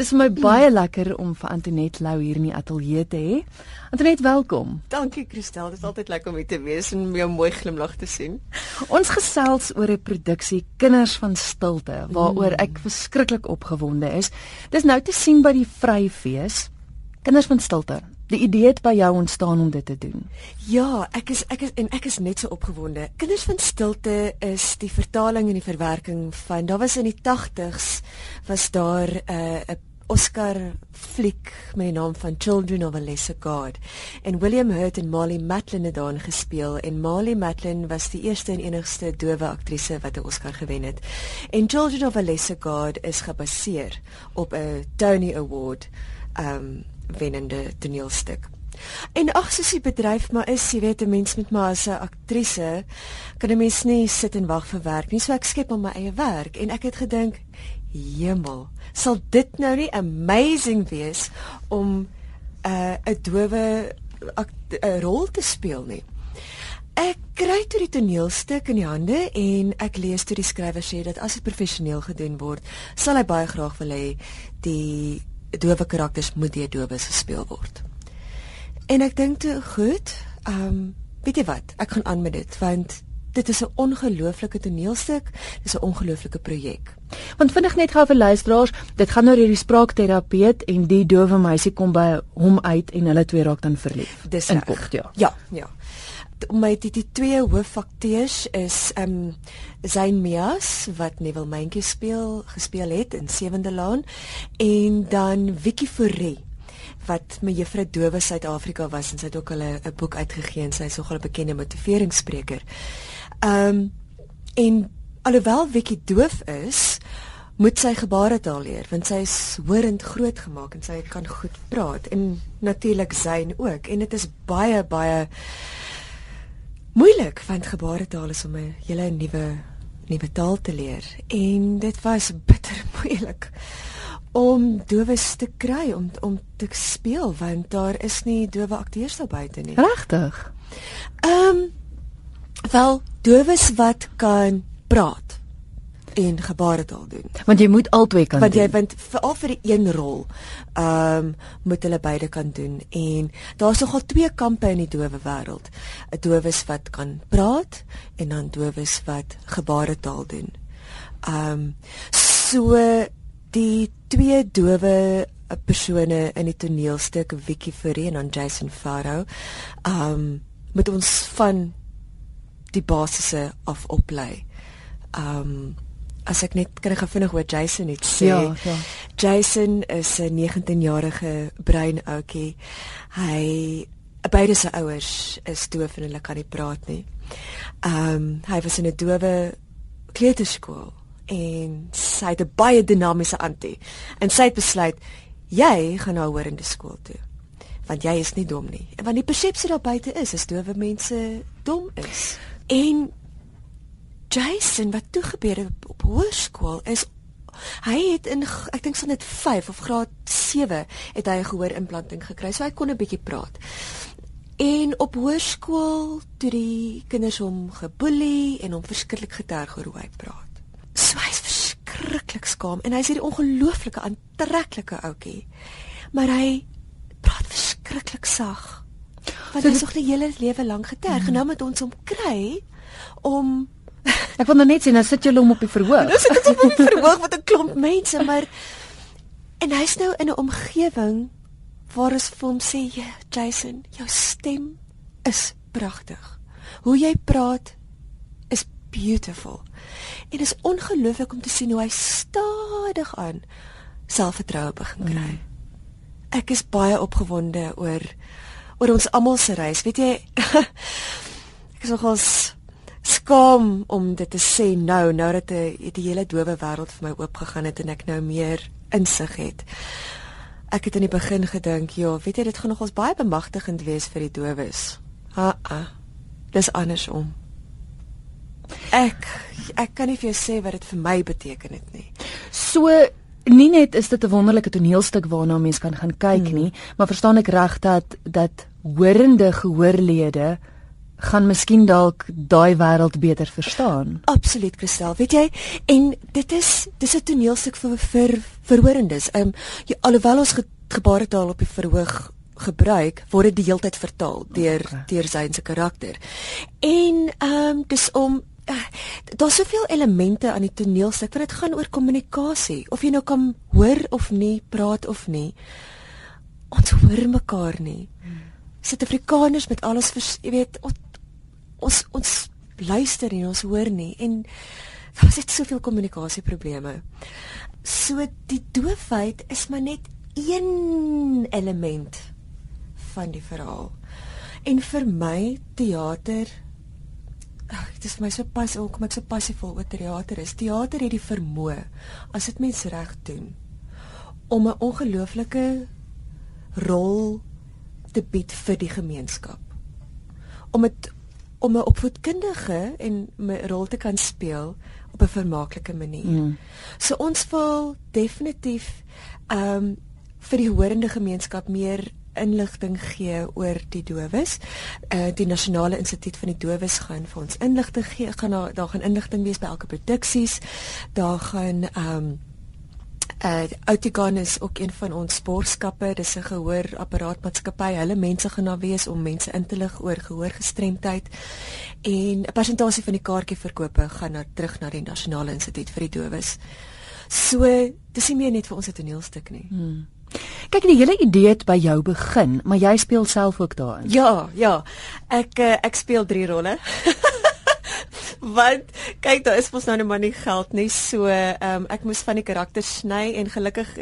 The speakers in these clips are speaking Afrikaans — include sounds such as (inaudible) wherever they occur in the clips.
Dis vir my baie lekker om vir Antoinette Lou hier in die ateljee te hê. Antoinette, welkom. Dankie Christel, dit is altyd lekker om hier te wees en jou mooi glimlag te sien. Ons gesels oor 'n produksie Kinders van Stilte waaroor ek verskriklik opgewonde is. Dis nou te sien by die Vryfees. Kinders van Stilte. Die idee het by jou ontstaan om dit te doen. Ja, ek is ek is en ek is net so opgewonde. Kinders van Stilte is die vertaling en die verwerking van daar was in die 80s was daar 'n uh, Oscar fliek met die naam van Children of a Lesser God. En William Hurt en Molly Matlin het daarin gespeel en Molly Matlin was die eerste en enigste dowe aktrise wat 'n Oscar gewen het. En Children of a Lesser God is gebaseer op 'n Tony Award um wennende toneelstuk. En ag soos die bedryf maar is, jy weet 'n mens met my as 'n aktrise kan 'n mens nie sit en wag vir werk nie. So ek skep my eie werk en ek het gedink, hemel, sal dit nou nie amazing wees om 'n uh, 'n dowe 'n rol te speel nie. Ek kry toe die toneelstuk in die hande en ek lees toe die skrywer sê dat as dit professioneel gedoen word, sal hy baie graag wil hê die dowe karakters moet deur dowes gespeel word. En ek dink toe goed, ehm um, weet jy wat, ek gaan aan met dit want dit is 'n ongelooflike toneelstuk, dis 'n ongelooflike projek. Want vinnig net gou vir luisteraars, dit gaan oor die spraakterapeut en die dowe meisie kom by hom uit en hulle twee raak dan verlief. Dis in kort, ja. Ja, ja. My die, die twee hooffakteurs is ehm um, Zayn Mias wat Neville Mentjie speel, gespeel het in Sewende Laan en dan Vicky Forrie wat my juffrou Dowe Suid-Afrika was en sy het ook al 'n boek uitgegee en sy is nogal 'n bekende motiveringsspreker. Ehm um, en alhoewel Vicky doof is, moet sy gebaretaal leer want sy is horend groot gemaak en sy kan goed praat en natuurlik Zayn ook en dit is baie baie moeilik want gebaretaal is om 'n hele nuwe nuwe taal te leer en dit was bitter (laughs) moeilik om dowes te kry om om te speel want daar is nie dowe akteurs daar buite nie. Regtig? Ehm um, wel dowes wat kan praat en gebaretaal doen. Want jy moet albei kan want doen. jy want veral vir die een rol, ehm um, moet hulle beide kan doen en daar's nogal twee kampe in die dowe wêreld. 'n Dowes wat kan praat en dan dowes wat gebaretaal doen. Ehm um, so die twee dowe persone in die toneelstuk Vicky Forrie en Jason Farrow um met ons van die basisse af oplei. Um as ek net kan gefvinnig oor Jason net sê. Ja, ja. Jason is 'n 19-jarige bruin ouetjie. Hy beide sy ouers is doof en hulle kan nie praat nie. Um hy was in 'n dowe kleuterskool en sy het 'n baie dinamiese antie en sy het besluit jy gaan nou hoor in die skool toe want jy is nie dom nie want die persepsie daar buite is is dowe mense dom is en Jason wat toe gebeur het op, hoërskool is hy het in ek dink so net 5 of graad 7 het hy 'n gehoor implanting gekry so hy kon 'n bietjie praat en op hoërskool toe die kinders hom geboelie en hom verskriklik geterg oor hoe hy praat So hy's verskriklik skaam en hy's hierdie ongelooflike aantreklike ouetjie. Maar hy praat verskriklik sag. Want hy is nog die hele lewe lank geterg en nou moet ons hom kry om Ek wil nou net sê nou sit julle hom op die verhoog. Nou sit ons op die verhoog met 'n klomp mense, maar en hy's nou in 'n omgewing waar ons vir hom sê, ja, "Jason, jou stem is pragtig. Hoe jy praat is beautiful." En dit is ongelooflik om te sien hoe hy stadig aan selfvertroue begin kry. Mm. Ek is baie opgewonde oor oor ons almal se reis. Weet jy, (laughs) ek is nogals skaam om dit te sê nou, nou dat die, die hele dowe wêreld vir my oopgegaan het en ek nou meer insig het. Ek het in die begin gedink, ja, weet jy, dit gaan nogals baie bemagtigend wees vir die dowes. Ha, ah, dis andersom. Ek ek kan nie vir jou sê wat dit vir my beteken het nie. So nie net is dit 'n wonderlike toneelstuk waarna mens kan gaan kyk hmm. nie, maar verstaan ek reg dat dat horende gehoorlede gaan miskien dalk daai wêreld beter verstaan. Absoluut, Christel. Weet jy, en dit is dis 'n toneelstuk vir vir verhoorendes. Ehm um, alhoewel ons ge, gebaretaal op die verhoog gebruik, word dit die hele tyd vertaal deur okay. deur sy se karakter. En ehm um, dis om uh, daar's soveel elemente aan die toneelstuk wat dit gaan oor kommunikasie. Of jy nou kan hoor of nie, praat of nie. Ons hoor mekaar nie. Hmm. Suid-Afrikaners met alles, jy weet, ons ons luister en ons hoor nie en daar was net soveel kommunikasieprobleme. So die doofheid is maar net een element van die verhaal. En vir my teater ag dit is my so pas ook kom ek so passievol oor teater is. Teater het die vermoë as dit mens reg doen om 'n ongelooflike rol te bied vir die gemeenskap. Om dit om 'n opvoedkundige en 'n rol te kan speel op 'n vermaaklike manier. Mm. So ons wil definitief ehm um, vir die horende gemeenskap meer inligting gee oor die dowes. Uh die Nasionale Instituut van die Dowes gaan vir ons inligting gee. Gaan daar daar gaan inligting wees by elke produksies. Daar gaan ehm um, Uh Outigan is ook een van ons sportskappe. Dis 'n gehoorapparaatmaatskappy. Hulle mense gaan daar wees om mense in te lig oor gehoorgestremdheid. En 'n persentasie van die kaartjieverkope gaan na terug na die Nasionale Instituut vir die Dowes. So, dis nie meer net vir ons 'n toneelstuk nie. Hmm. Kyk, die hele idee het by jou begin, maar jy speel self ook daarin. Ja, ja. Ek uh, ek speel drie rolle. (laughs) want kyk daar is mos nou net maar nie geld nie so ehm um, ek moes van die karakter sny en gelukkig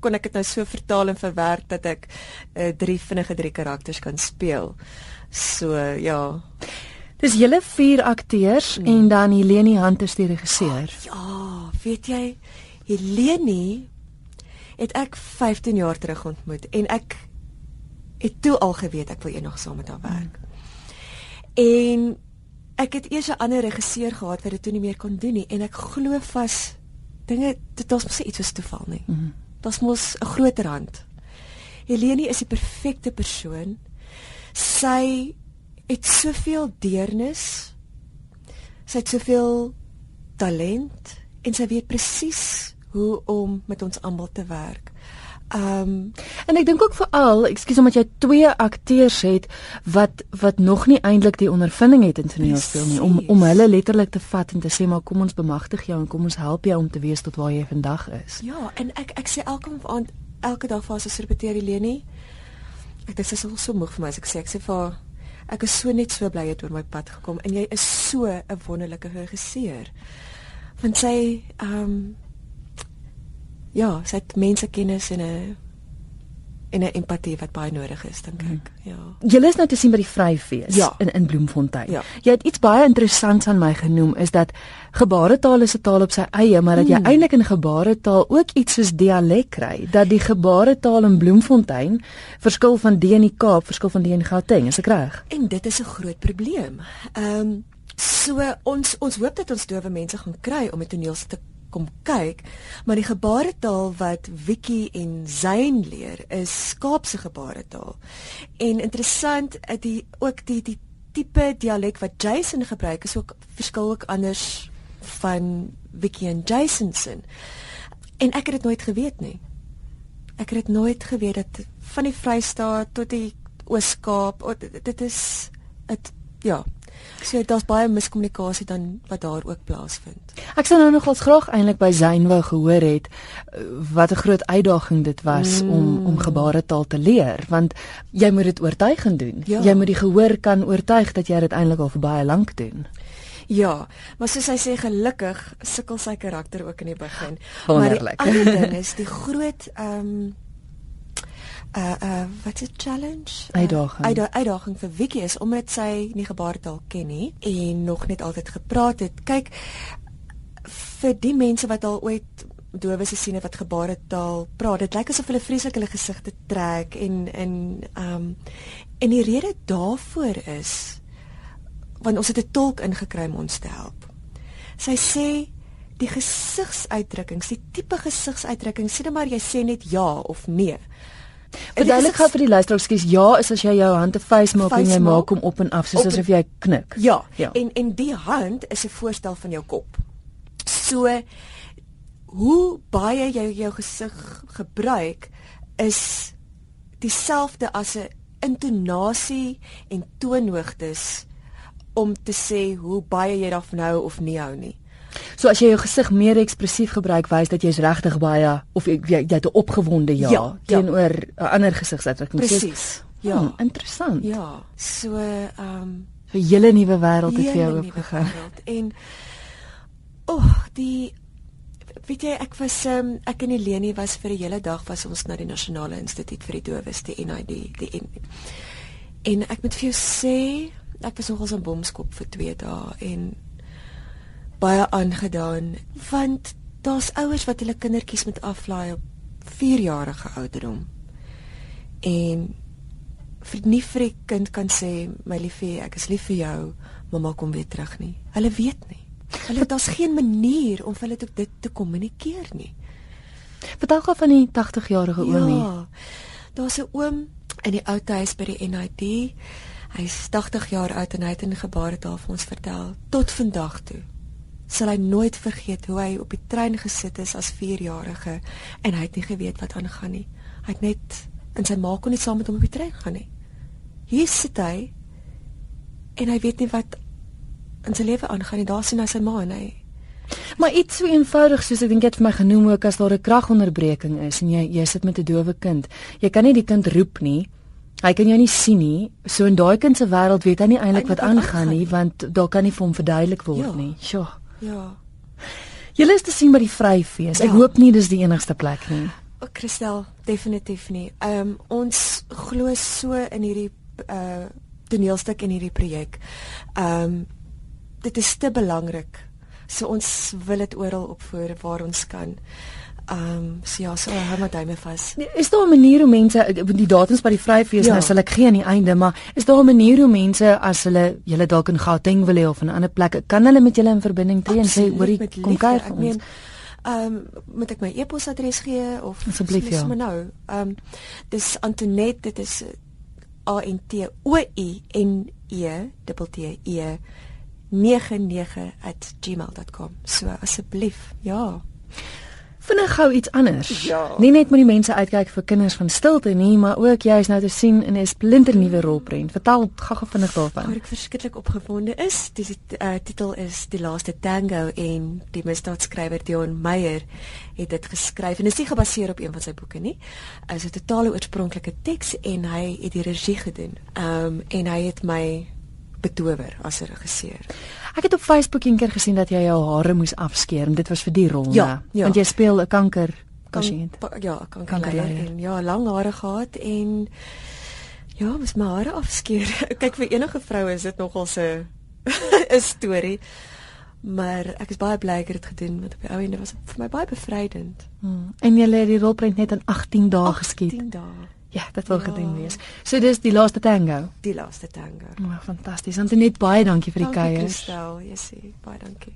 kon ek dit nou so vertaal en verwerk dat ek uh, drie vinnige drie karakters kan speel so ja dis julle vier akteurs mm. en dan Helene Hunt is die regisseur oh, ja weet jy Helene het ek 15 jaar terug ontmoet en ek het toe al geweet ek wil eendag saam met haar werk mm. en ek het eers 'n ander regisseur gehad wat dit toe nie meer kon doen nie en ek glo vas dinge dit was mos iets was toeval nie. Mm -hmm. Dit mos 'n groter hand. Helene is die perfekte persoon. Sy het soveel deernis. Sy het soveel talent en sy weet presies hoe om met ons almal te werk. Ehm um, en ek dink ook veral, ekskuus omdat jy twee akteurs het wat wat nog nie eintlik die ondervinding het in toneelspel nie om om hulle letterlik te vat en te sê maar kom ons bemagtig jou en kom ons help jou om te weet tot waar jy vandag is. Ja, en ek ek sê elke aand elke dag vir as repeteer die Leni. Ek dis is al so moeg vir my as ek sê ek sê vir ek is so net so bly jy het oor my pad gekom en jy is so 'n wonderlike regisseur. Want sy ehm um, ja, sy het mensekennis en 'n en 'n empatie wat baie nodig is dink ek. Hmm. Ja. Julle is nou te sien by die Vryfees ja. in in Bloemfontein. Ja. Jy het iets baie interessants aan my genoem is dat gebaretaal is 'n taal op sy eie, maar dat jy hmm. eintlik in gebaretaal ook iets soos dialek kry. Dat die gebaretaal in Bloemfontein verskil van die in die Kaap, verskil van die in Gauteng, is ek reg? En dit is 'n groot probleem. Ehm um, so ons ons hoop dat ons dowe mense gaan kry om 'n toneelstuk kom kyk, maar die gebaretaal wat Wiki en Zayn leer is Kaapse gebaretaal. En interessant, eh, die ook die die tipe dialek wat Jason gebruik is ook verskil ook anders van Wiki en Jason se. En ek het dit nooit geweet nie. Ek het dit nooit geweet dat van die Vrystaat tot die Oos-Kaap, dit is dit ja, So daar's baie miskommunikasie dan wat daar ook plaasvind. Ek sou nou nogals graag eintlik by Zayn wou gehoor het eh, wat 'n groot uitdaging dit was mm. om om gebaretaal te leer want jy moet dit oortuigend doen. Ja. Jy moet die gehoor kan oortuig dat jy dit eintlik al vir baie lank doen. Ja, maar soos hy sê gelukkig sukkel sy karakter ook in die begin. Wonderlik. Maar die ander ding is die groot ehm um, uh uh wat 'n challenge? Uitdaging. uh, uitdaging vir Vicky is omdat sy nie gebaretaal ken nie en nog net altyd gepraat het. Kyk vir die mense wat al ooit dowe se siene wat gebaretaal praat dit lyk asof hulle vreeslik hulle gesigte trek en en um en die rede daarvoor is want ons het 'n tolk ingekry om ons te help. Sy sê die gesigsuitdrukkings die tipe gesigsuitdrukkings sê net maar jy sê net ja of nee Verduidelik gou vir die luisteraars, skus, ja, is as jy jou hand te face maak en jy Face maak hom op en af soos asof jy knik. Ja, Ja. en en die hand is 'n voorstel van jou kop. So hoe baie jy jou gesig gebruik is dieselfde as 'n intonasie en toonhoogtes om te sê hoe baie jy daarvan hou of nie hou nie. So as jy jou gesig meer ekspressief gebruik, wys dat jy's regtig baie of jy jy jy het 'n opgewonde ja, Ja, ja. teenoor 'n ander gesigsuitdrukking. Presies. Ja. Hmm, interessant. Ja, so ehm um, 'n hele nuwe wêreld het vir jou oopgegaan. En o, oh, die weet jy ek was um, ek en Eleni was vir 'n hele dag was ons na die Nasionale Instituut vir die Dowes, die NID, die N. En ek moet vir jou sê, ek was nogals in Bomskop vir 2 dae en baie aangedaan want daar's ouers wat hulle kindertjies met aflaai op 4-jarige ouderdom. En vir nie vir die kind kan sê my liefie, ek is lief vir jou, mamma kom weer terug nie. Hulle weet nie. Hulle daar's geen manier om vir hulle dit te kommunikeer nie. Vertel gou van die 80-jarige oomie. Ja. Daar's 'n oom in die ou huis by die NID. Hy's 80 jaar oud en hy het in gebaretaal vir ons vertel tot vandag toe sal hy nooit vergeet hoe hy op die trein gesit is as 4-jarige en hy het nie geweet wat aangaan nie. Hy het net en sy ma kon nie saam met hom op die trein gaan nie. Hier sit hy en hy weet nie wat in sy lewe aangaan nie. Daar sien hy sy ma en hy Maar iets so eenvoudig soos ek dink jy het vir my genoem ook as daar 'n kragonderbreking is en jy jy sit met 'n dowe kind. Jy kan nie die kind roep nie. Hy kan jou nie sien nie. So in daai kind se wêreld weet hy nie eintlik wat aangaan nie. want daar kan nie vir hom verduidelik word Ja. nie. Sjoe. Ja, Julle is te sien by die Vryfees. Ek Ja. hoop nie dis die enigste plek nie. O, Christel, definitief nie. Ehm um, ons glo so in hierdie uh toneelstuk en hierdie projek. Ehm um, dit is te belangrik. So ons wil dit oral opvoer waar ons kan. Ehm um, so ja, so hou maar duime vas. Nee, Is daar 'n manier hoe mense ek- die datums by die Vryfees Ja. nou sal ek gee aan die einde, maar is daar 'n manier hoe mense as hulle julle dalk in Gauteng wil hê of in 'n ander plek, kan hulle met julle in verbinding tree en sê hoorie kom kuier vir ons? meen, Ehm um, moet ek my e-posadres gee of Asseblief, ja. sommer nou. Ehm um, dis Antoinette, dit is A N T O I N E T T E 99@gmail.com. So asseblief, ja. Vinnig gou iets anders. Ja. Nie net moet die mense uitkyk vir kinders van stilte nie, maar ook jy is nou te sien in 'n splinternuwe rolprent. Vertel gou-gou vinnig Waar daarvan. ek verskriklik opgewonde is, die uh, titel is Die Laaste Tango en die misdaadskrywer Dion Meyer het dit geskryf en dit is nie gebaseer op een van sy boeke nie. Dit is 'n totale oorspronklike teks en hy het die regie gedoen. Ehm um, en hy het my betower as 'n regisseur. Ek het op Facebook eendag gesien dat jy jou hare moes afskeer en dit was vir die rol, Ja, ja. Want jy speel 'n kanker pasiënt. pa- ja, kankerleier Kankerleier. en ja, lang hare gehad en ja, moes my hare afskeer. (laughs) Kyk vir enige vrou is dit nogal 'n (laughs) 'n storie. Maar ek is baie bly ek het dit gedoen want op die ou ende was dit vir my baie bevrydend. Hmm. En jy het die rolprent net in 18 dae geskiet. 10 dae. Ja, dit wil Ja. gedoen wees. So dis die laaste tango. Die laaste tango. Oh, fantasties. Antoinette, baie dankie vir die Dankie kuier. Christel, jy sê baie dankie.